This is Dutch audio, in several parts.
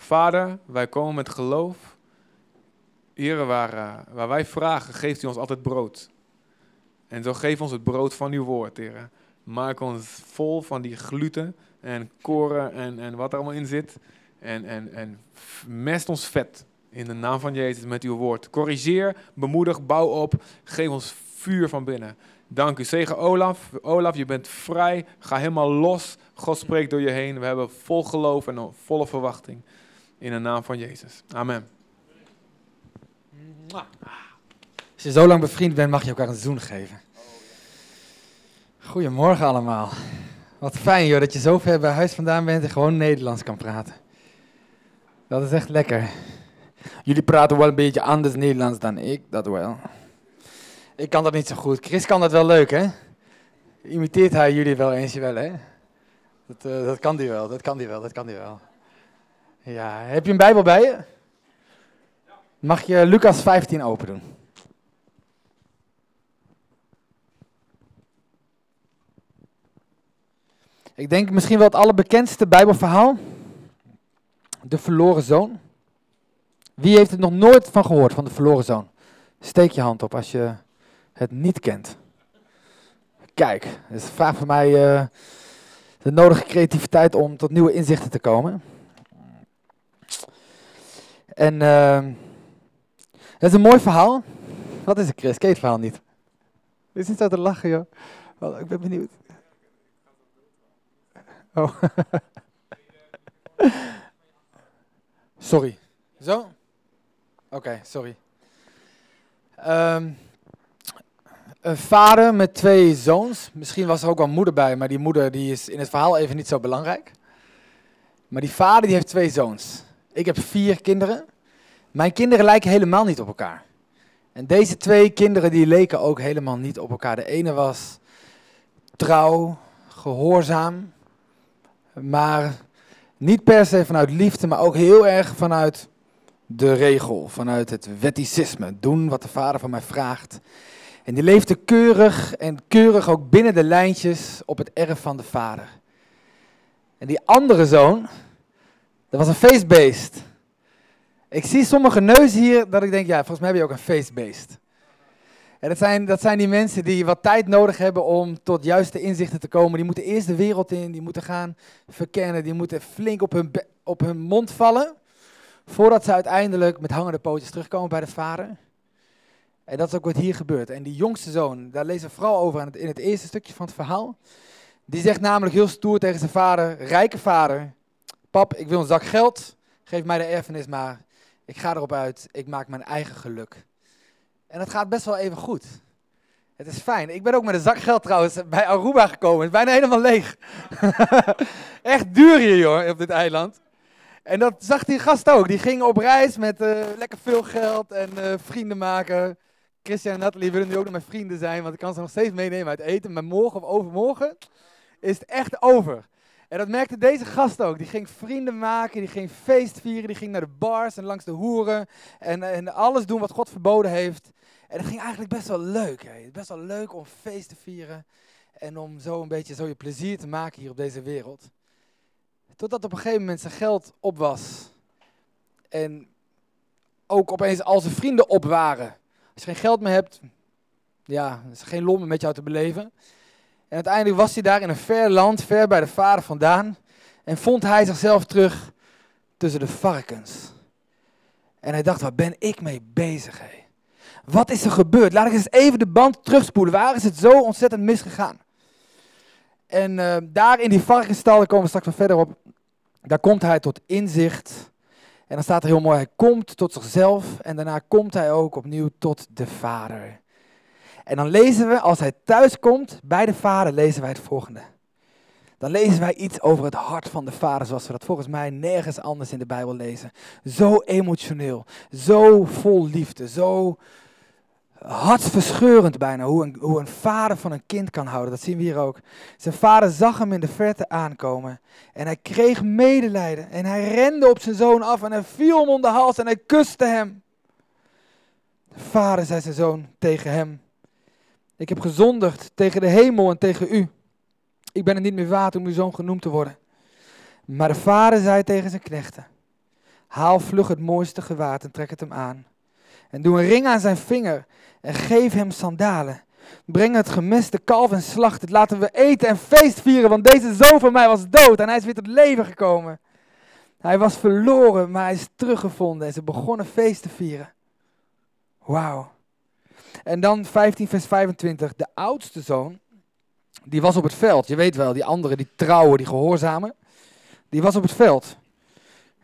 Vader, wij komen met geloof. Here, waar, uh, waar wij vragen, geeft u ons altijd brood. En zo geef ons het brood van uw woord, Heer. Maak ons vol van die gluten en koren en, en wat er allemaal in zit. En, en, en mest ons vet in de naam van Jezus met uw woord. Corrigeer, bemoedig, bouw op. Geef ons vuur van binnen. Dank u. Zegen Olaf. Olaf, je bent vrij. Ga helemaal los. God spreekt door je heen. We hebben vol geloof en volle verwachting. In de naam van Jezus. Amen. Als je zo lang bevriend bent, mag je elkaar een zoen geven. Goedemorgen allemaal. Wat fijn joh, dat je zo ver bij huis vandaan bent en gewoon Nederlands kan praten. Dat is echt lekker. Jullie praten wel een beetje anders Nederlands dan ik, dat wel. Ik kan dat niet zo goed. Chris kan dat wel leuk, hè? Imiteert hij jullie wel eens wel, hè? Dat, uh, dat kan die wel, dat kan die wel, dat kan die wel. Ja, heb je een Bijbel bij je? Mag je Lucas 15 open doen? Ik denk misschien wel het allerbekendste Bijbelverhaal. De verloren zoon. Wie heeft het nog nooit van gehoord, van de verloren zoon? Steek je hand op als je het niet kent. Kijk, het is vraag voor mij uh, de nodige creativiteit om tot nieuwe inzichten te komen. En uh, het is een mooi verhaal. Wat is het, Chris? Ken het verhaal niet? is niet zo te lachen, joh. Ik ben benieuwd. Oh. sorry. Zo? Oké, sorry. Um, een vader met twee zoons. Misschien was er ook wel een moeder bij, maar die moeder die is in het verhaal even niet zo belangrijk. Maar die vader die heeft twee zoons. Ik heb vier kinderen. Mijn kinderen lijken helemaal niet op elkaar. En deze twee kinderen die leken ook helemaal niet op elkaar. De ene was trouw, gehoorzaam, maar niet per se vanuit liefde, maar ook heel erg vanuit de regel, vanuit het wetticisme. Doen wat de vader van mij vraagt. En die leefde keurig en keurig ook binnen de lijntjes op het erf van de vader. En die andere zoon, dat was een feestbeest. Ik zie sommige neuzen hier dat ik denk, ja, volgens mij heb je ook een feestbeest. En dat zijn, dat zijn die mensen die wat tijd nodig hebben om tot juiste inzichten te komen. Die moeten eerst de wereld in, die moeten gaan verkennen, die moeten flink op hun, op hun mond vallen. Voordat ze uiteindelijk met hangende pootjes terugkomen bij de vader. En dat is ook wat hier gebeurt. En die jongste zoon, daar lezen we vooral over in het eerste stukje van het verhaal. Die zegt namelijk heel stoer tegen zijn vader, rijke vader. Pap, ik wil een zak geld, geef mij de erfenis maar. Ik ga erop uit, ik maak mijn eigen geluk. En het gaat best wel even goed. Het is fijn. Ik ben ook met een zak geld trouwens bij Aruba gekomen. Het is bijna helemaal leeg. Echt duur hier, joh, op dit eiland. En dat zag die gast ook. Die ging op reis met uh, lekker veel geld en uh, vrienden maken. Christian en Nathalie willen nu ook nog mijn vrienden zijn, want ik kan ze nog steeds meenemen uit eten. Maar morgen of overmorgen is het echt over. En dat merkte deze gast ook. Die ging vrienden maken, die ging feest vieren, die ging naar de bars en langs de hoeren. En, en alles doen wat God verboden heeft. En het ging eigenlijk best wel leuk. Hè. Best wel leuk om feest te vieren. En om zo een beetje zo je plezier te maken hier op deze wereld. Totdat op een gegeven moment zijn geld op was. En ook opeens al zijn vrienden op waren. Als je geen geld meer hebt, ja, is geen lol met jou te beleven. En uiteindelijk was hij daar in een ver land, ver bij de vader vandaan. En vond hij zichzelf terug tussen de varkens. En hij dacht, waar ben ik mee bezig? Wat is er gebeurd? Laat ik eens even de band terugspoelen. Waar is het zo ontzettend misgegaan? En uh, daar in die varkensstal, daar komen we straks nog verder op, daar komt hij tot inzicht. En dan staat er heel mooi, hij komt tot zichzelf en daarna komt hij ook opnieuw tot de Vader. En dan lezen we, als hij thuis komt bij de Vader, lezen wij het volgende. Dan lezen wij iets over het hart van de Vader, zoals we dat volgens mij nergens anders in de Bijbel lezen. Zo emotioneel, zo vol liefde, zo hartverscheurend bijna, hoe een, hoe een vader van een kind kan houden. Dat zien we hier ook. Zijn vader zag hem in de verte aankomen en hij kreeg medelijden en hij rende op zijn zoon af en hij viel hem om de hals en hij kuste hem. De vader zei zijn zoon tegen hem, ik heb gezondigd tegen de hemel en tegen u. Ik ben het niet meer waard om uw zoon genoemd te worden. Maar de vader zei tegen zijn knechten, Haal vlug het mooiste gewaad en trek het hem aan. En doe een ring aan zijn vinger en geef hem sandalen. Breng het gemeste kalf en slacht het. Laten we eten en feest vieren, want deze zoon van mij was dood en hij is weer tot leven gekomen. Hij was verloren, maar hij is teruggevonden en ze begonnen feest te vieren. Wauw. En dan 15 vers 25. De oudste zoon, die was op het veld. Je weet wel, die andere, die trouwen, die gehoorzamen. Die was op het veld.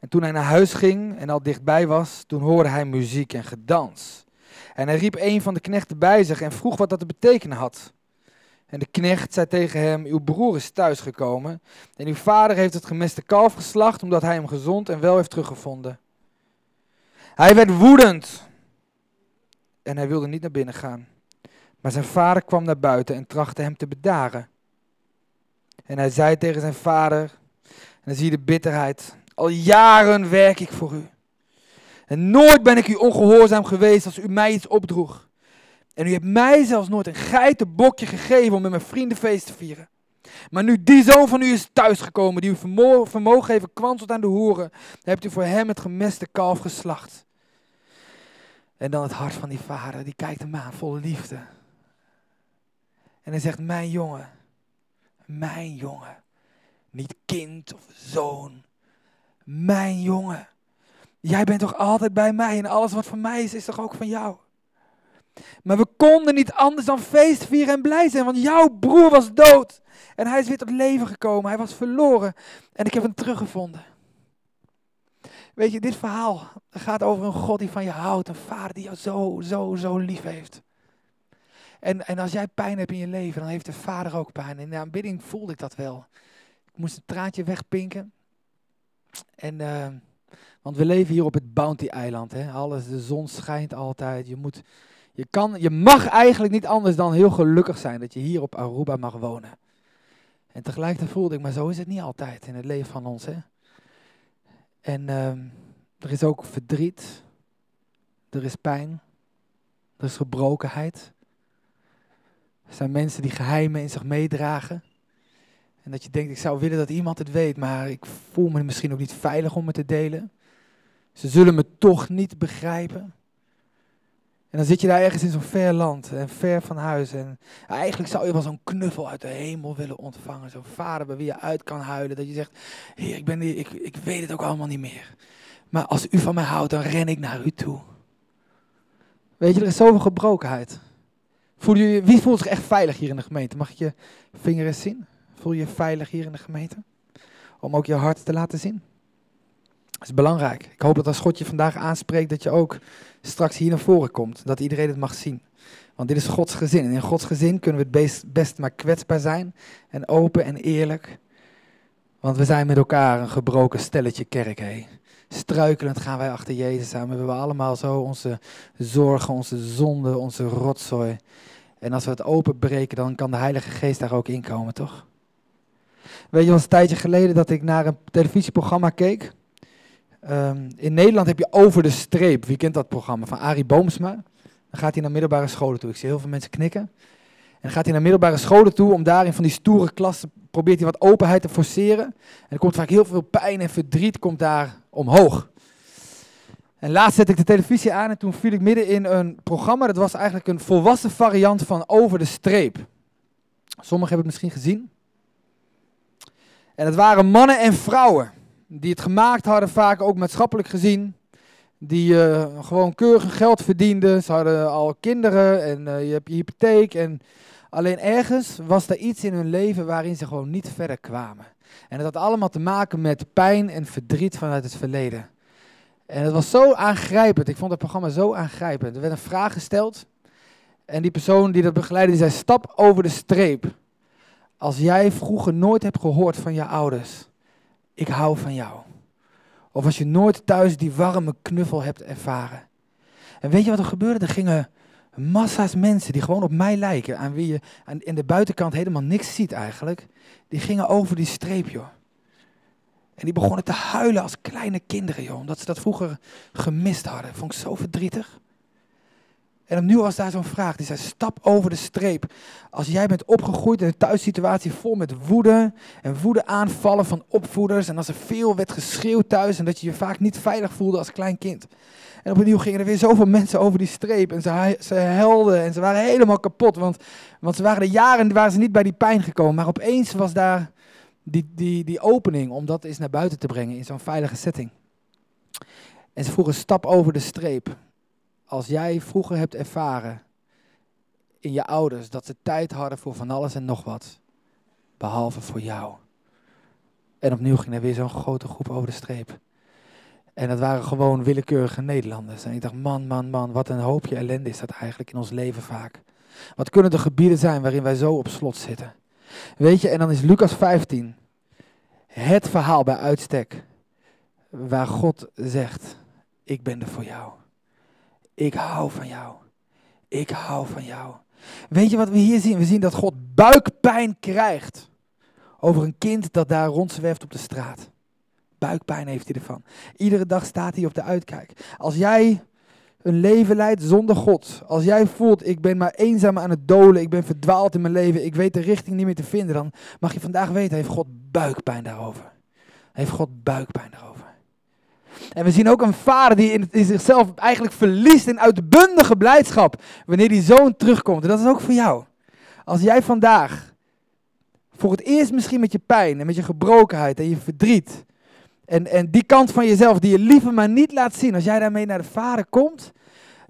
En toen hij naar huis ging en al dichtbij was, toen hoorde hij muziek en gedans. En hij riep een van de knechten bij zich en vroeg wat dat te betekenen had. En de knecht zei tegen hem, uw broer is thuisgekomen en uw vader heeft het gemeste kalf geslacht omdat hij hem gezond en wel heeft teruggevonden. Hij werd woedend en hij wilde niet naar binnen gaan. Maar zijn vader kwam naar buiten en trachtte hem te bedaren. En hij zei tegen zijn vader, en dan zie je de bitterheid, al jaren werk ik voor u. En nooit ben ik u ongehoorzaam geweest als u mij iets opdroeg. En u hebt mij zelfs nooit een geitenbokje gegeven om met mijn vrienden feest te vieren. Maar nu die zoon van u is thuisgekomen, die u vermogen heeft kwanselt aan de hoeren, hebt u voor hem het gemeste kalf geslacht. En dan het hart van die vader, die kijkt hem aan vol liefde. En hij zegt, mijn jongen, mijn jongen, niet kind of zoon, mijn jongen. Jij bent toch altijd bij mij en alles wat van mij is, is toch ook van jou? Maar we konden niet anders dan feest vieren en blij zijn, want jouw broer was dood. En hij is weer tot leven gekomen. Hij was verloren en ik heb hem teruggevonden. Weet je, dit verhaal gaat over een God die van je houdt. Een vader die jou zo, zo, zo lief heeft. En, en als jij pijn hebt in je leven, dan heeft de vader ook pijn. En in de aanbidding voelde ik dat wel. Ik moest een traantje wegpinken. En, uh, want we leven hier op het Bounty-eiland. Alles, de zon schijnt altijd. Je, moet, je, kan, je mag eigenlijk niet anders dan heel gelukkig zijn dat je hier op Aruba mag wonen. En tegelijkertijd voelde ik, maar zo is het niet altijd in het leven van ons. Hè? En uh, er is ook verdriet. Er is pijn. Er is gebrokenheid. Er zijn mensen die geheimen in zich meedragen. En dat je denkt, ik zou willen dat iemand het weet, maar ik voel me misschien ook niet veilig om het te delen. Ze zullen me toch niet begrijpen. En dan zit je daar ergens in zo'n ver land en ver van huis. En eigenlijk zou je wel zo'n knuffel uit de hemel willen ontvangen. Zo'n vader bij wie je uit kan huilen. Dat je zegt, heer, ik, ben hier, ik, ik weet het ook allemaal niet meer. Maar als u van mij houdt, dan ren ik naar u toe. Weet je, er is zoveel gebrokenheid. Voel je, wie voelt zich echt veilig hier in de gemeente? Mag ik je vinger eens zien? Voel je je veilig hier in de gemeente? Om ook je hart te laten zien? Dat is belangrijk. Ik hoop dat als God je vandaag aanspreekt, dat je ook straks hier naar voren komt. Dat iedereen het mag zien. Want dit is Gods gezin. En in Gods gezin kunnen we het best, maar kwetsbaar zijn. En open en eerlijk. Want we zijn met elkaar een gebroken stelletje kerk. Hé. Struikelend gaan wij achter Jezus aan. We hebben allemaal zo onze zorgen, onze zonden, onze rotzooi. En als we het openbreken, dan kan de Heilige Geest daar ook inkomen, toch? Weet je, was een tijdje geleden dat ik naar een televisieprogramma keek. Um, in Nederland heb je Over de Streep. Wie kent dat programma? Van Arie Boomsma. Dan gaat hij naar middelbare scholen toe. Ik zie heel veel mensen knikken. En gaat hij naar middelbare scholen toe om daarin van die stoere klassen probeert hij wat openheid te forceren. En er komt vaak heel veel pijn en verdriet komt daar omhoog. En laatst zette ik de televisie aan en toen viel ik midden in een programma. Dat was eigenlijk een volwassen variant van Over de Streep. Sommigen hebben het misschien gezien. En het waren mannen en vrouwen die het gemaakt hadden, vaak ook maatschappelijk gezien. Die uh, gewoon keurig geld verdienden. Ze hadden al kinderen en uh, je hebt je hypotheek. En alleen ergens was er iets in hun leven waarin ze gewoon niet verder kwamen. En dat had allemaal te maken met pijn en verdriet vanuit het verleden. En het was zo aangrijpend. Ik vond het programma zo aangrijpend. Er werd een vraag gesteld. En die persoon die dat begeleidde, die zei: Stap over de streep. Als jij vroeger nooit hebt gehoord van je ouders ik hou van jou. Of als je nooit thuis die warme knuffel hebt ervaren. En weet je wat er gebeurde? Er gingen massa's mensen die gewoon op mij lijken, aan wie je aan, in de buitenkant helemaal niks ziet eigenlijk, die gingen over die streep, joh. En die begonnen te huilen als kleine kinderen, joh, omdat ze dat vroeger gemist hadden. Vond ik zo verdrietig. En opnieuw was daar zo'n vraag. Die zei, stap over de streep. Als jij bent opgegroeid in een thuissituatie vol met woede en woede aanvallen van opvoeders. En als er veel werd geschreeuwd thuis en dat je je vaak niet veilig voelde als klein kind. En opnieuw gingen er weer zoveel mensen over die streep. En ze, ze helden en ze waren helemaal kapot. Want, want ze waren de jaren waren ze niet bij die pijn gekomen. Maar opeens was daar die, die, die opening om dat eens naar buiten te brengen in zo'n veilige setting. En ze vroegen stap over de streep. Als jij vroeger hebt ervaren in je ouders dat ze tijd hadden voor van alles en nog wat, behalve voor jou. En opnieuw ging er weer zo'n grote groep over de streep. En dat waren gewoon willekeurige Nederlanders. En ik dacht, man, man, man, wat een hoopje ellende is dat eigenlijk in ons leven vaak. Wat kunnen de gebieden zijn waarin wij zo op slot zitten? Weet je, en dan is Lucas 15 het verhaal bij uitstek waar God zegt, ik ben er voor jou. Ik hou van jou. Ik hou van jou. Weet je wat we hier zien? We zien dat God buikpijn krijgt over een kind dat daar rondzwerft op de straat. Buikpijn heeft hij ervan. Iedere dag staat hij op de uitkijk. Als jij een leven leidt zonder God, als jij voelt ik ben maar eenzaam aan het dolen, ik ben verdwaald in mijn leven, ik weet de richting niet meer te vinden, dan mag je vandaag weten, heeft God buikpijn daarover. Heeft God buikpijn daarover. En we zien ook een vader die in, zichzelf eigenlijk verliest in uitbundige blijdschap wanneer die zoon terugkomt. En dat is ook voor jou. Als jij vandaag voor het eerst misschien met je pijn en met je gebrokenheid en je verdriet en, en die kant van jezelf die je liever maar niet laat zien, als jij daarmee naar de vader komt,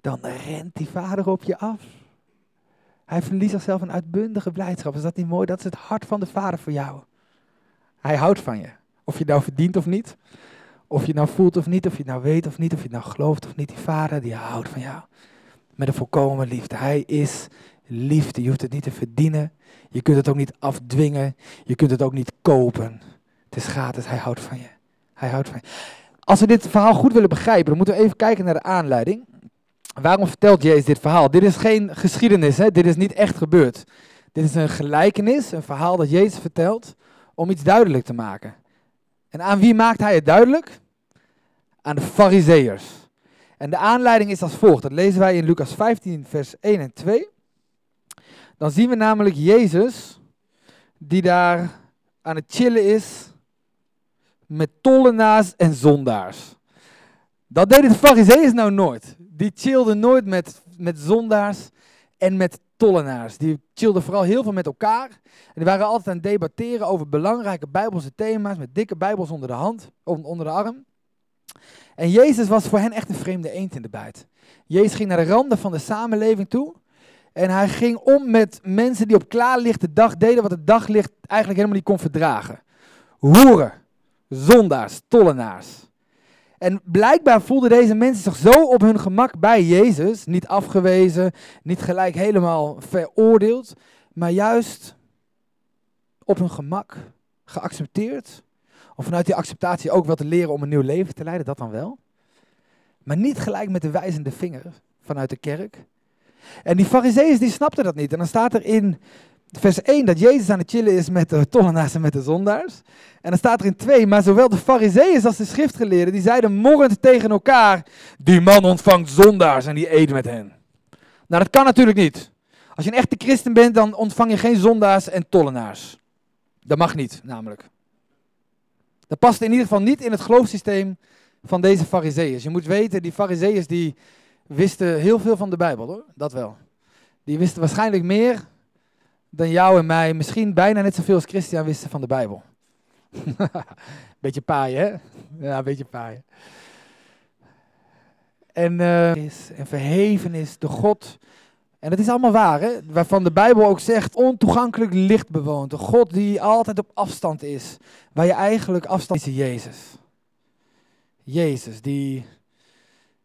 dan rent die vader op je af. Hij verliest zichzelf in uitbundige blijdschap. Is dat niet mooi? Dat is het hart van de vader voor jou. Hij houdt van je. Of je nou verdient of niet. Of je nou voelt of niet. Of je nou weet of niet. Of je nou gelooft of niet. Die vader die houdt van jou. Met een volkomen liefde. Hij is liefde. Je hoeft het niet te verdienen. Je kunt het ook niet afdwingen. Je kunt het ook niet kopen. Het is gratis. Hij houdt van je. Hij houdt van je. Als we dit verhaal goed willen begrijpen, dan moeten we even kijken naar de aanleiding. Waarom vertelt Jezus dit verhaal? Dit is geen geschiedenis, hè? dit is niet echt gebeurd. Dit is een gelijkenis, een verhaal dat Jezus vertelt om iets duidelijk te maken. En aan wie maakt hij het duidelijk? Aan de fariseërs. En de aanleiding is als volgt. Dat lezen wij in Lucas 15, vers 1 en 2. Dan zien we namelijk Jezus die daar aan het chillen is met tollenaars en zondaars. Dat deden de fariseeërs nou nooit. Die chillden nooit met, met zondaars en met tollenaars. Die chillden vooral heel veel met elkaar. En die waren altijd aan het debatteren over belangrijke bijbelse thema's met dikke bijbels onder de hand, onder de arm. En Jezus was voor hen echt een vreemde eend in de bijt. Jezus ging naar de randen van de samenleving toe. En hij ging om met mensen die op klaarlichte dag deden wat het daglicht eigenlijk helemaal niet kon verdragen. Hoeren, zondaars, tollenaars. En blijkbaar voelden deze mensen zich zo op hun gemak bij Jezus, niet afgewezen, niet gelijk helemaal veroordeeld, maar juist op hun gemak geaccepteerd. Of vanuit die acceptatie ook wel te leren om een nieuw leven te leiden, dat dan wel. Maar niet gelijk met de wijzende vinger vanuit de kerk. En die fariseeërs die snapten dat niet. En dan staat er in vers 1 dat Jezus aan het chillen is met de tollenaars en met de zondaars. En dan staat er in 2, maar zowel de fariseeërs als de schriftgeleerden, die zeiden morrend tegen elkaar, die man ontvangt zondaars en die eet met hen. Nou, dat kan natuurlijk niet. Als je een echte christen bent, dan ontvang je geen zondaars en tollenaars. Dat mag niet, namelijk. Dat past in ieder geval niet in het geloofssysteem van deze fariseeërs. Je moet weten, die fariseeërs die wisten heel veel van de Bijbel, hoor. Dat wel. Die wisten waarschijnlijk meer dan jou en mij misschien bijna net zoveel als Christian wisten van de Bijbel. beetje paaien, hè? Ja, een beetje paaien. En, uh, is, en verheven is de God. En dat is allemaal waar, hè? Waarvan de Bijbel ook zegt, ontoegankelijk licht bewoont. De God die altijd op afstand is. Waar je eigenlijk afstand is Jezus. Jezus, die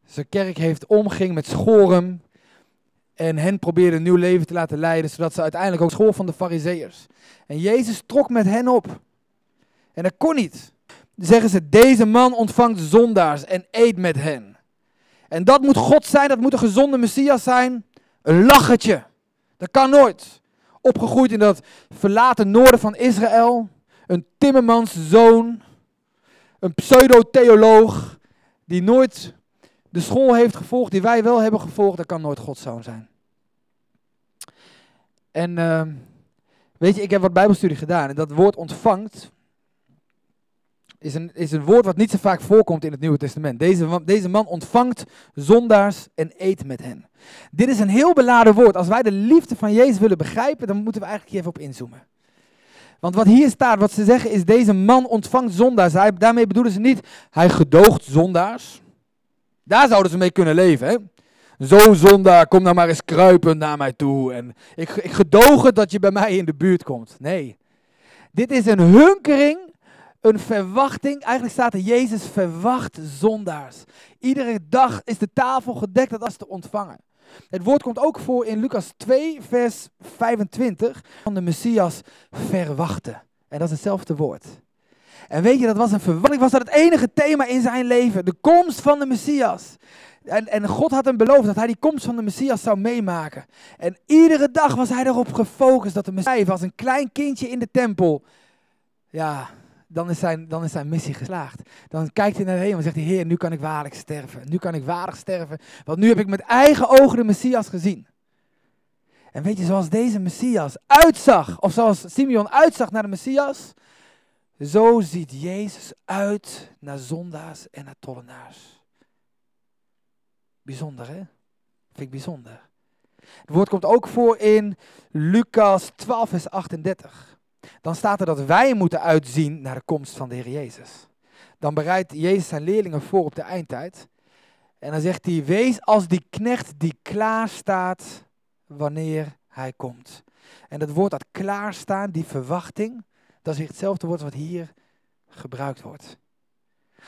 zijn kerk heeft omging met schoren en hen probeerde een nieuw leven te laten leiden, zodat ze uiteindelijk ook school van de fariseërs. En Jezus trok met hen op. En dat kon niet. Dan zeggen ze, deze man ontvangt zondaars en eet met hen. En dat moet God zijn, dat moet een gezonde Messias zijn. Een lachertje. Dat kan nooit. Opgegroeid in dat verlaten noorden van Israël. Een timmermans zoon. Een pseudo-theoloog die nooit de school heeft gevolgd die wij wel hebben gevolgd, dat kan nooit Gods zoon zijn. En ehm, weet je, ik heb wat bijbelstudie gedaan en dat woord ontvangt is een, is een woord wat niet zo vaak voorkomt in het Nieuwe Testament. Deze, deze man ontvangt zondaars en eet met hen. Dit is een heel beladen woord. Als wij de liefde van Jezus willen begrijpen, dan moeten we eigenlijk hier even op inzoomen. Want wat hier staat, wat ze zeggen, is deze man ontvangt zondaars. Daarmee bedoelen ze niet, hij gedoogt zondaars. Daar zouden ze mee kunnen leven, hè? Zo zondaar, kom nou maar eens kruipend naar mij toe. En ik, ik gedoog het dat je bij mij in de buurt komt. Nee. Dit is een hunkering, een verwachting. Eigenlijk staat er, Jezus verwacht zondaars. Iedere dag is de tafel gedekt dat als te ontvangen. Het woord komt ook voor in Lucas 2, vers 25. Van de Messias verwachten. En dat is hetzelfde woord. En weet je, dat was een verwachting. Was dat het enige thema in zijn leven? De komst van de Messias. En, en God had hem beloofd dat hij die komst van de Messias zou meemaken. En iedere dag was hij erop gefocust dat de Messias was een klein kindje in de tempel. Ja, dan is, zijn, dan is zijn missie geslaagd. Dan kijkt hij naar de hemel en zegt hij, Heer, nu kan ik waarlijk sterven. Nu kan ik waardig sterven, want nu heb ik met eigen ogen de Messias gezien. En weet je, zoals deze Messias uitzag, of zoals Simeon uitzag naar de Messias, zo ziet Jezus uit naar zondaars en naar tollenaars. Bijzonder, hè? Vind ik bijzonder. Het woord komt ook voor in Lucas 12, vers 38. Dan staat er dat wij moeten uitzien naar de komst van de Heer Jezus. Dan bereidt Jezus zijn leerlingen voor op de eindtijd. En dan zegt hij, wees als die knecht die klaar staat wanneer hij komt. En dat woord dat klaarstaan, die verwachting, dat is weer hetzelfde woord wat hier gebruikt wordt.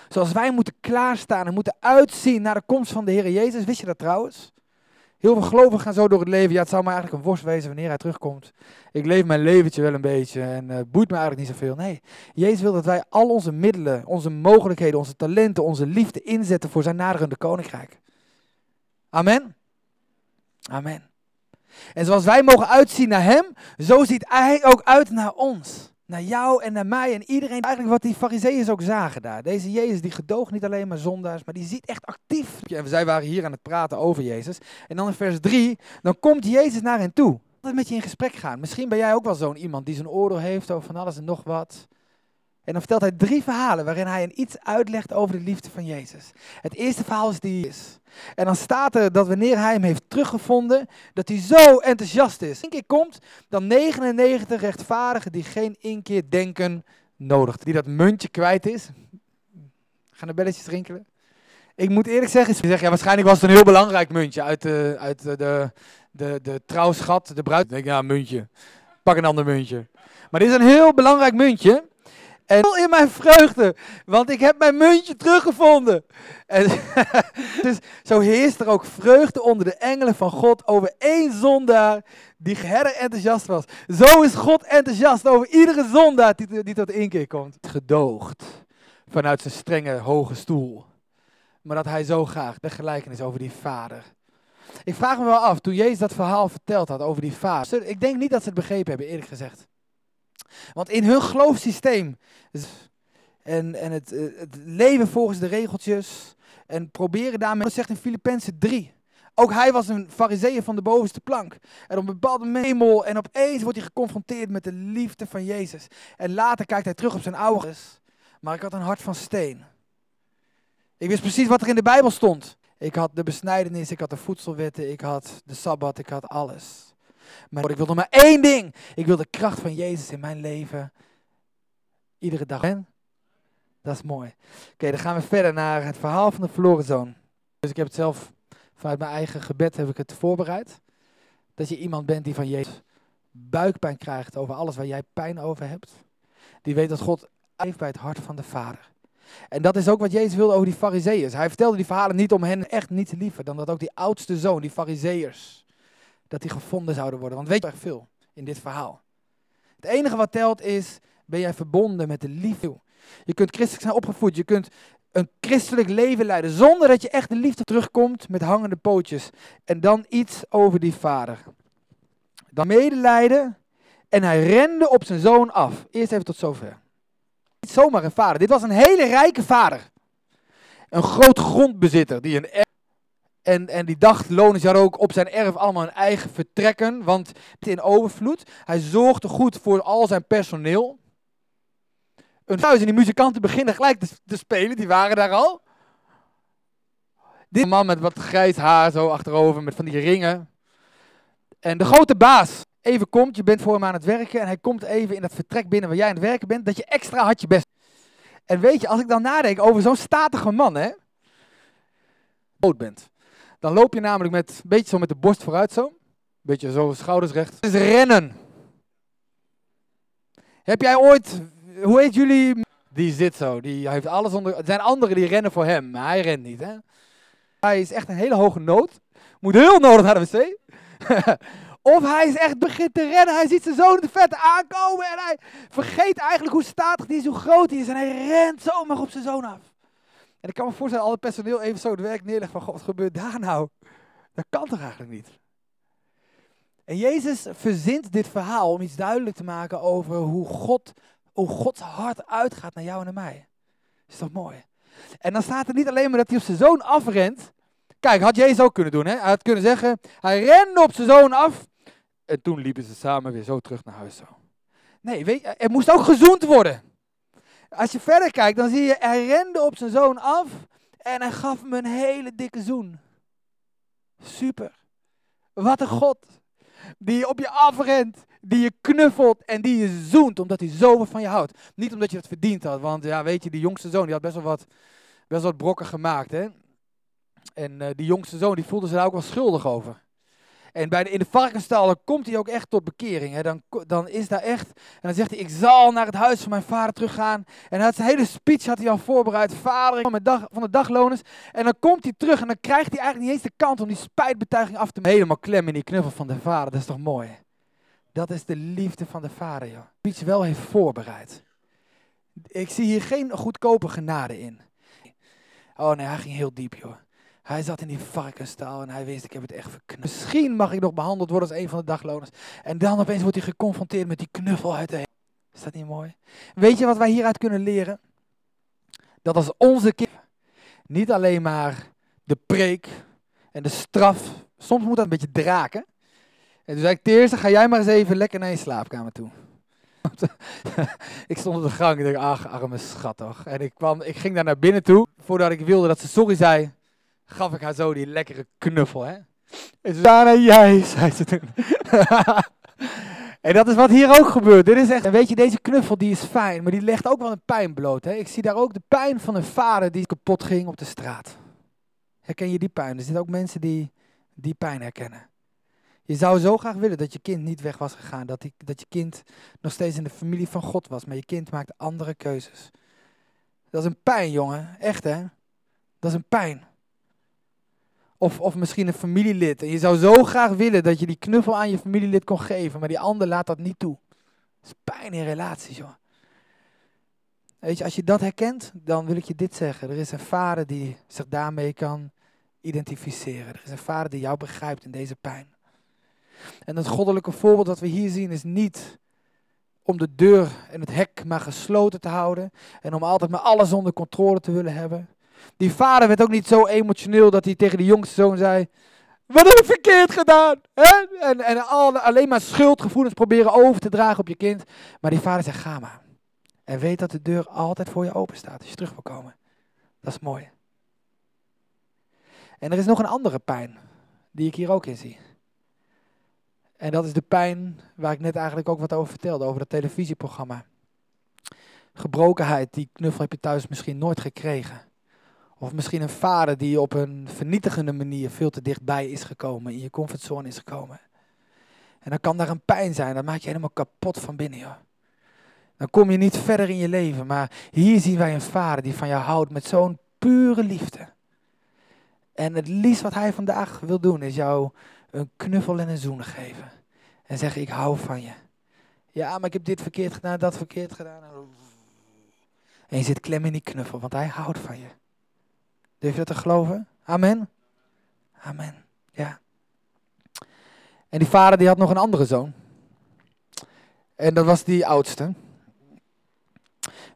Zoals wij moeten klaarstaan en moeten uitzien naar de komst van de Heer Jezus. Wist je dat trouwens? Heel veel gelovigen gaan zo door het leven. Ja, het zou me eigenlijk een worst wezen wanneer hij terugkomt. Ik leef mijn leventje wel een beetje en het boeit me eigenlijk niet zoveel. Nee, Jezus wil dat wij al onze middelen, onze mogelijkheden, onze talenten, onze liefde inzetten voor zijn naderende koninkrijk. Amen. Amen. En zoals wij mogen uitzien naar hem, zo ziet hij ook uit naar ons. Naar jou en naar mij en iedereen. Eigenlijk wat die fariseeërs ook zagen daar. Deze Jezus die gedoogt niet alleen maar zondaars, maar die ziet echt actief. En zij waren hier aan het praten over Jezus. En dan in vers 3, dan komt Jezus naar hen toe. Altijd met je in gesprek gaan. Misschien ben jij ook wel zo'n iemand die zijn oordeel heeft over van alles en nog wat. En dan vertelt hij drie verhalen waarin hij een iets uitlegt over de liefde van Jezus. Het eerste verhaal is die is. En dan staat er dat wanneer hij hem heeft teruggevonden, dat hij zo enthousiast is. Eén keer komt, dan 99 rechtvaardigen die geen inkeer denken nodig. Die dat muntje kwijt is. Gaan de belletjes rinkelen? Ik moet eerlijk zeggen, ze ja, waarschijnlijk was het een heel belangrijk muntje uit de, uit de, de, de, de trouwschat, de bruid. Ik denk, ja, muntje. Pak een ander muntje. Maar dit is een heel belangrijk muntje. En in mijn vreugde, want ik heb mijn muntje teruggevonden. En dus zo heerst er ook vreugde onder de engelen van God over één zondaar die herder enthousiast was. Zo is God enthousiast over iedere zondaar die, die tot inkeer komt. Gedoogd vanuit zijn strenge hoge stoel. Maar dat hij zo graag de gelijkenis over die vader. Ik vraag me wel af, toen Jezus dat verhaal verteld had over die vader. Ik denk niet dat ze het begrepen hebben, eerlijk gezegd. Want in hun geloofssysteem en, en het, het leven volgens de regeltjes en proberen daarmee, dat zegt in Filippenzen 3. Ook hij was een fariseeër van de bovenste plank. En op een bepaalde hemel en opeens wordt hij geconfronteerd met de liefde van Jezus. En later kijkt hij terug op zijn ouders. Maar ik had een hart van steen. Ik wist precies wat er in de Bijbel stond. Ik had de besnijdenis, ik had de voedselwetten, ik had de Sabbat, ik had alles. Maar ik wilde maar één ding. Ik wil de kracht van Jezus in mijn leven. Iedere dag. En? Dat is mooi. Oké, dan gaan we verder naar het verhaal van de verloren zoon. Dus ik heb het zelf vanuit mijn eigen gebed heb ik het voorbereid. Dat je iemand bent die van Jezus buikpijn krijgt over alles waar jij pijn over hebt. Die weet dat God heeft bij het hart van de Vader. En dat is ook wat Jezus wilde over die fariseeërs. Hij vertelde die verhalen niet om hen echt niet te liever dan dat ook die oudste zoon, die fariseeërs, dat die gevonden zouden worden. Want weet je erg veel in dit verhaal. Het enige wat telt is, ben jij verbonden met de liefde. Je kunt christelijk zijn opgevoed, je kunt een christelijk leven leiden zonder dat je echt de liefde terugkomt met hangende pootjes. En dan iets over die vader. Dan medelijden en hij rende op zijn zoon af. Eerst even tot zover. Niet zomaar een vader, dit was een hele rijke vader. Een groot grondbezitter die een En, en die dagloners hadden ook op zijn erf allemaal hun eigen vertrekken, want in overvloed. Hij zorgde goed voor al zijn personeel. Een thuis en die muzikanten beginnen gelijk te, te spelen, die waren daar al. Dit man met wat grijs haar zo achterover, met van die ringen. En de grote baas even komt, je bent voor hem aan het werken en hij komt even in dat vertrek binnen waar jij aan het werken bent, dat je extra had je best. En weet je, als ik dan nadenk over zo'n statige man, hè, dood bent, dan loop je namelijk met een beetje zo met de borst vooruit zo, een beetje zo schouders recht. Dat is rennen. Heb jij ooit, hoe heet jullie? Die zit zo, die heeft alles onder. Er zijn anderen die rennen voor hem, maar hij rent niet, hè? Hij is echt een hele hoge nood. Moet heel nodig naar de wc. of hij is echt begint te rennen. Hij ziet zijn zoon de vette aankomen. En hij vergeet eigenlijk hoe statig die is, hoe groot hij is. En hij rent zomaar op zijn zoon af. En ik kan me voorstellen, al het personeel even zo het werk neerlegt van, God, wat gebeurt daar nou? Dat kan toch eigenlijk niet? En Jezus verzint dit verhaal om iets duidelijk te maken over hoe, God, hoe Gods hart uitgaat naar jou en naar mij. Is toch mooi? En dan staat er niet alleen maar dat hij op zijn zoon afrent. Kijk, had Jezus ook kunnen doen. Hè? Hij had kunnen zeggen, hij rende op zijn zoon af. En toen liepen ze samen weer zo terug naar huis. Zo. Nee, weet er moest ook gezoend worden. Als je verder kijkt, dan zie je, hij rende op zijn zoon af. En hij gaf hem een hele dikke zoen. Super. Wat een God. Die op je afrent, die je knuffelt en die je zoent omdat hij zoveel van je houdt. Niet omdat je het verdiend had, want ja, weet je, die jongste zoon die had best wel wat, best wel wat brokken gemaakt. Hè? En uh, die jongste zoon die voelde zich daar ook wel schuldig over. En bij de, in de varkensstal komt hij ook echt tot bekering. Hè. Dan, dan is daar echt. En dan zegt hij: Ik zal naar het huis van mijn vader teruggaan. En hij had zijn hele speech had hij al voorbereid. Vader, van, dag, van de dagloners. En dan komt hij terug en dan krijgt hij eigenlijk niet eens de kant om die spijtbetuiging af te maken. Helemaal klem in die knuffel van de vader. Dat is toch mooi? Dat is de liefde van de vader, joh. Speech wel heeft voorbereid. Ik zie hier geen goedkope genade in. Oh nee, hij ging heel diep, joh. Hij zat in die varkenstaal en hij wist, ik heb het echt verknuffeld. Misschien mag ik nog behandeld worden als een van de dagloners. En dan opeens wordt hij geconfronteerd met die knuffel uit de hemel. Is dat niet mooi? Weet je wat wij hieruit kunnen leren? Dat als onze kind niet alleen maar de preek en de straf, soms moet dat een beetje draken. En toen zei ik, Teerse, ga jij maar eens even lekker naar je slaapkamer toe. ik stond op de gang en dacht, ach, arme schat toch. En ik, kwam, ik ging daar naar binnen toe, voordat ik wilde dat ze sorry zei gaf ik haar zo die lekkere knuffel, hè. En Sana, jij, zei ze toen. en dat is wat hier ook gebeurt. Dit is echt, weet je, deze knuffel die is fijn, maar die legt ook wel een pijn bloot. Hè? Ik zie daar ook de pijn van een vader die kapot ging op de straat. Herken je die pijn? Er zitten ook mensen die die pijn herkennen. Je zou zo graag willen dat je kind niet weg was gegaan. Dat, die, dat je kind nog steeds in de familie van God was. Maar je kind maakt andere keuzes. Dat is een pijn, jongen. Echt, hè? Dat is een pijn. Of, of misschien een familielid. En je zou zo graag willen dat je die knuffel aan je familielid kon geven, maar die ander laat dat niet toe. Dat is pijn in relaties, joh. Weet je, als je dat herkent, dan wil ik je dit zeggen. Er is een vader die zich daarmee kan identificeren. Er is een vader die jou begrijpt in deze pijn. En het goddelijke voorbeeld dat we hier zien is niet om de deur en het hek maar gesloten te houden en om altijd maar alles onder controle te willen hebben. Die vader werd ook niet zo emotioneel dat hij tegen de jongste zoon zei: Wat heb ik verkeerd gedaan? En, en alleen maar schuldgevoelens proberen over te dragen op je kind. Maar die vader zegt: Ga maar. En weet dat de deur altijd voor je open staat als je terug wil komen. Dat is mooi. En er is nog een andere pijn die ik hier ook in zie. En dat is de pijn waar ik net eigenlijk ook wat over vertelde, over dat televisieprogramma. Gebrokenheid, die knuffel heb je thuis misschien nooit gekregen. Of misschien een vader die op een vernietigende manier veel te dichtbij is gekomen, in je comfortzone is gekomen. En dan kan daar een pijn zijn, dat maak je helemaal kapot van binnen, joh. Dan kom je niet verder in je leven, maar hier zien wij een vader die van jou houdt met zo'n pure liefde. En het liefst wat hij vandaag wil doen, is jou een knuffel en een zoen geven. En zeggen, ik hou van je. Ja, maar ik heb dit verkeerd gedaan, dat verkeerd gedaan. En je zit klem in die knuffel, want hij houdt van je. Durf je dat te geloven? Amen? Amen. Ja. En die vader die had nog een andere zoon. En dat was die oudste.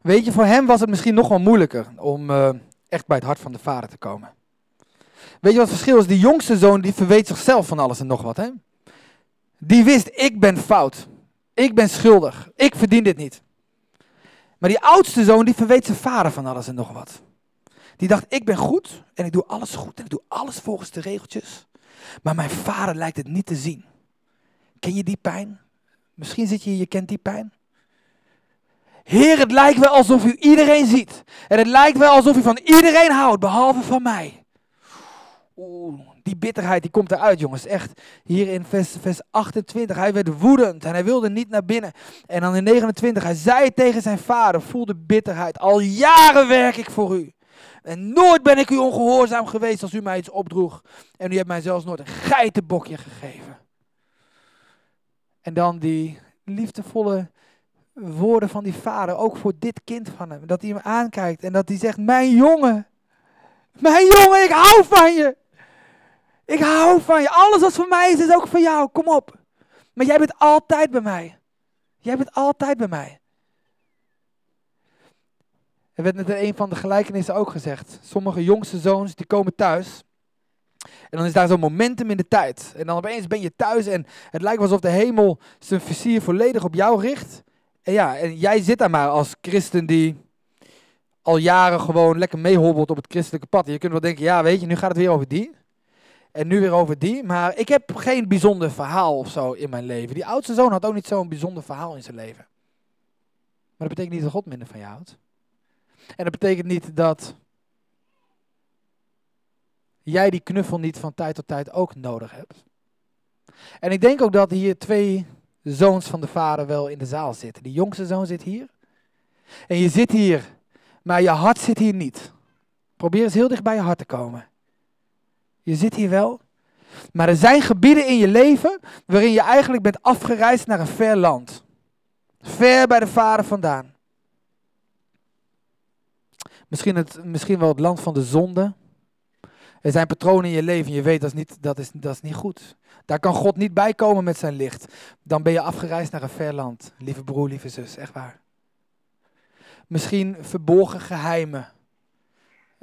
Weet je, voor hem was het misschien nog wel moeilijker om uh, echt bij het hart van de vader te komen. Weet je wat het verschil is? Die jongste zoon die verweet zichzelf van alles en nog wat. Hè? Die wist, ik ben fout. Ik ben schuldig. Ik verdien dit niet. Maar die oudste zoon die verweet zijn vader van alles en nog wat. Die dacht, ik ben goed en ik doe alles goed en ik doe alles volgens de regeltjes. Maar mijn vader lijkt het niet te zien. Ken je die pijn? Misschien zit je hier, je kent die pijn. Heer, het lijkt wel alsof u iedereen ziet. En het lijkt wel alsof u van iedereen houdt, behalve van mij. Oeh, die bitterheid die komt eruit, jongens. Echt, hier in vers, vers 28. Hij werd woedend en hij wilde niet naar binnen. En dan in 29, hij zei tegen zijn vader, voel de bitterheid. Al jaren werk ik voor u. En nooit ben ik u ongehoorzaam geweest als u mij iets opdroeg. En u hebt mij zelfs nooit een geitenbokje gegeven. En dan die liefdevolle woorden van die vader, ook voor dit kind van hem. Dat hij hem aankijkt en dat hij zegt, mijn jongen, mijn jongen, ik hou van je. Ik hou van je. Alles wat voor mij is, is ook voor jou. Kom op. Maar jij bent altijd bij mij. Jij bent altijd bij mij. Er werd net in een van de gelijkenissen ook gezegd. Sommige jongste zoons die komen thuis. En dan is daar zo'n momentum in de tijd. En dan opeens ben je thuis en het lijkt alsof de hemel zijn vizier volledig op jou richt. En ja, en jij zit daar maar als christen die al jaren gewoon lekker meehobbelt op het christelijke pad. Je kunt wel denken, ja weet je, nu gaat het weer over die. En nu weer over die. Maar ik heb geen bijzonder verhaal of zo in mijn leven. Die oudste zoon had ook niet zo'n bijzonder verhaal in zijn leven. Maar dat betekent niet dat God minder van je houdt. En dat betekent niet dat jij die knuffel niet van tijd tot tijd ook nodig hebt. En ik denk ook dat hier twee zoons van de vader wel in de zaal zitten. Die jongste zoon zit hier. En je zit hier, maar je hart zit hier niet. Probeer eens heel dicht bij je hart te komen. Je zit hier wel. Maar er zijn gebieden in je leven waarin je eigenlijk bent afgereisd naar een ver land. Ver bij de vader vandaan. Misschien, het, misschien wel het land van de zonde. Er zijn patronen in je leven en je weet dat is, niet, dat, is, dat is niet goed. Daar kan God niet bij komen met zijn licht. Dan ben je afgereisd naar een ver land. Lieve broer, lieve zus, echt waar. Misschien verborgen geheimen.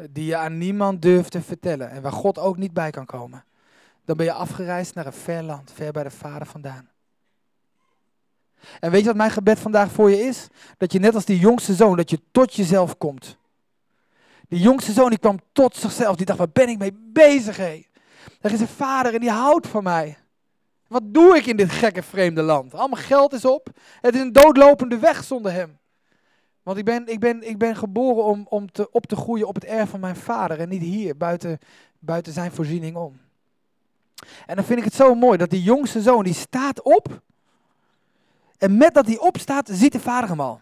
Die je aan niemand durft te vertellen. En waar God ook niet bij kan komen. Dan ben je afgereisd naar een ver land. Ver bij de Vader vandaan. En weet je wat mijn gebed vandaag voor je is? Dat je net als die jongste zoon, dat je tot jezelf komt. Die jongste zoon die kwam tot zichzelf. Die dacht, waar ben ik mee bezig? Er is een vader en die houdt van mij. Wat doe ik in dit gekke vreemde land? Allemaal geld is op. Het is een doodlopende weg zonder hem. Want ik ben, ik ben, ik ben geboren om, om te, op te groeien op het erf van mijn vader. En niet hier, buiten, buiten zijn voorziening om. En dan vind ik het zo mooi dat die jongste zoon, die staat op. En met dat hij opstaat, ziet de vader hem al.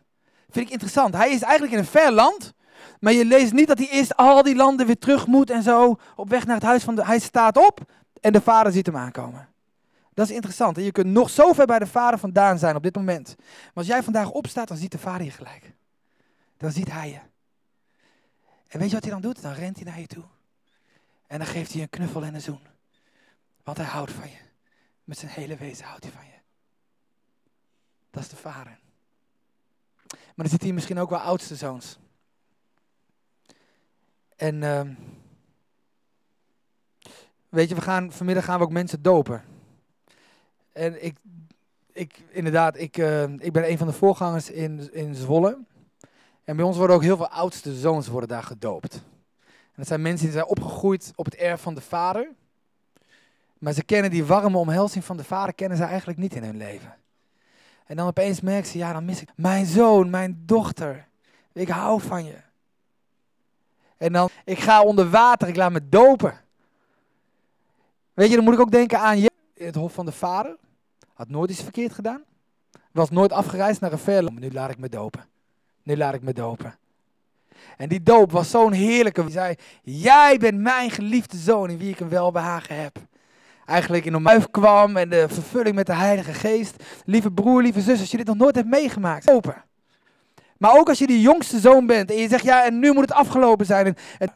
Vind ik interessant. Hij is eigenlijk in een ver land. Maar je leest niet dat hij eerst al die landen weer terug moet en zo op weg naar het huis van de... Hij staat op en de vader ziet hem aankomen. Dat is interessant. En je kunt nog zo ver bij de vader vandaan zijn op dit moment. Maar als jij vandaag opstaat, dan ziet de vader je gelijk. Dan ziet hij je. En weet je wat hij dan doet? Dan rent hij naar je toe. En dan geeft hij een knuffel en een zoen. Want hij houdt van je. Met zijn hele wezen houdt hij van je. Dat is de vader. Maar er zitten hier misschien ook wel oudste zoons. En uh, weet je, we gaan, vanmiddag gaan we ook mensen dopen. En ik, ik inderdaad, ik, uh, ik ben een van de voorgangers in, in Zwolle. En bij ons worden ook heel veel oudste zoons worden daar gedoopt. En dat zijn mensen die zijn opgegroeid op het erf van de vader. Maar ze kennen die warme omhelzing van de vader, kennen ze eigenlijk niet in hun leven. En dan opeens merken ze, ja, dan mis ik mijn zoon, mijn dochter. Ik hou van je. En dan, ik ga onder water, ik laat me dopen. Weet je, dan moet ik ook denken aan je, het hof van de vader. Had nooit iets verkeerd gedaan. Was nooit afgereisd naar een ver Nu laat ik me dopen. Nu laat ik me dopen. En die doop was zo'n heerlijke. Hij zei, jij bent mijn geliefde zoon in wie ik een welbehagen heb. Eigenlijk in een kwam en de vervulling met de Heilige Geest. Lieve broer, lieve zus, als je dit nog nooit hebt meegemaakt, open. Maar ook als je die jongste zoon bent en je zegt, ja, en nu moet het afgelopen zijn. En,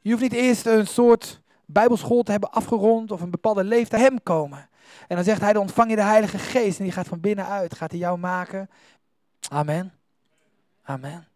je hoeft niet eerst een soort bijbelschool te hebben afgerond of een bepaalde leeftijd hem komen. En dan zegt hij, dan ontvang je de Heilige Geest en die gaat van binnenuit, gaat hij jou maken. Amen. Amen.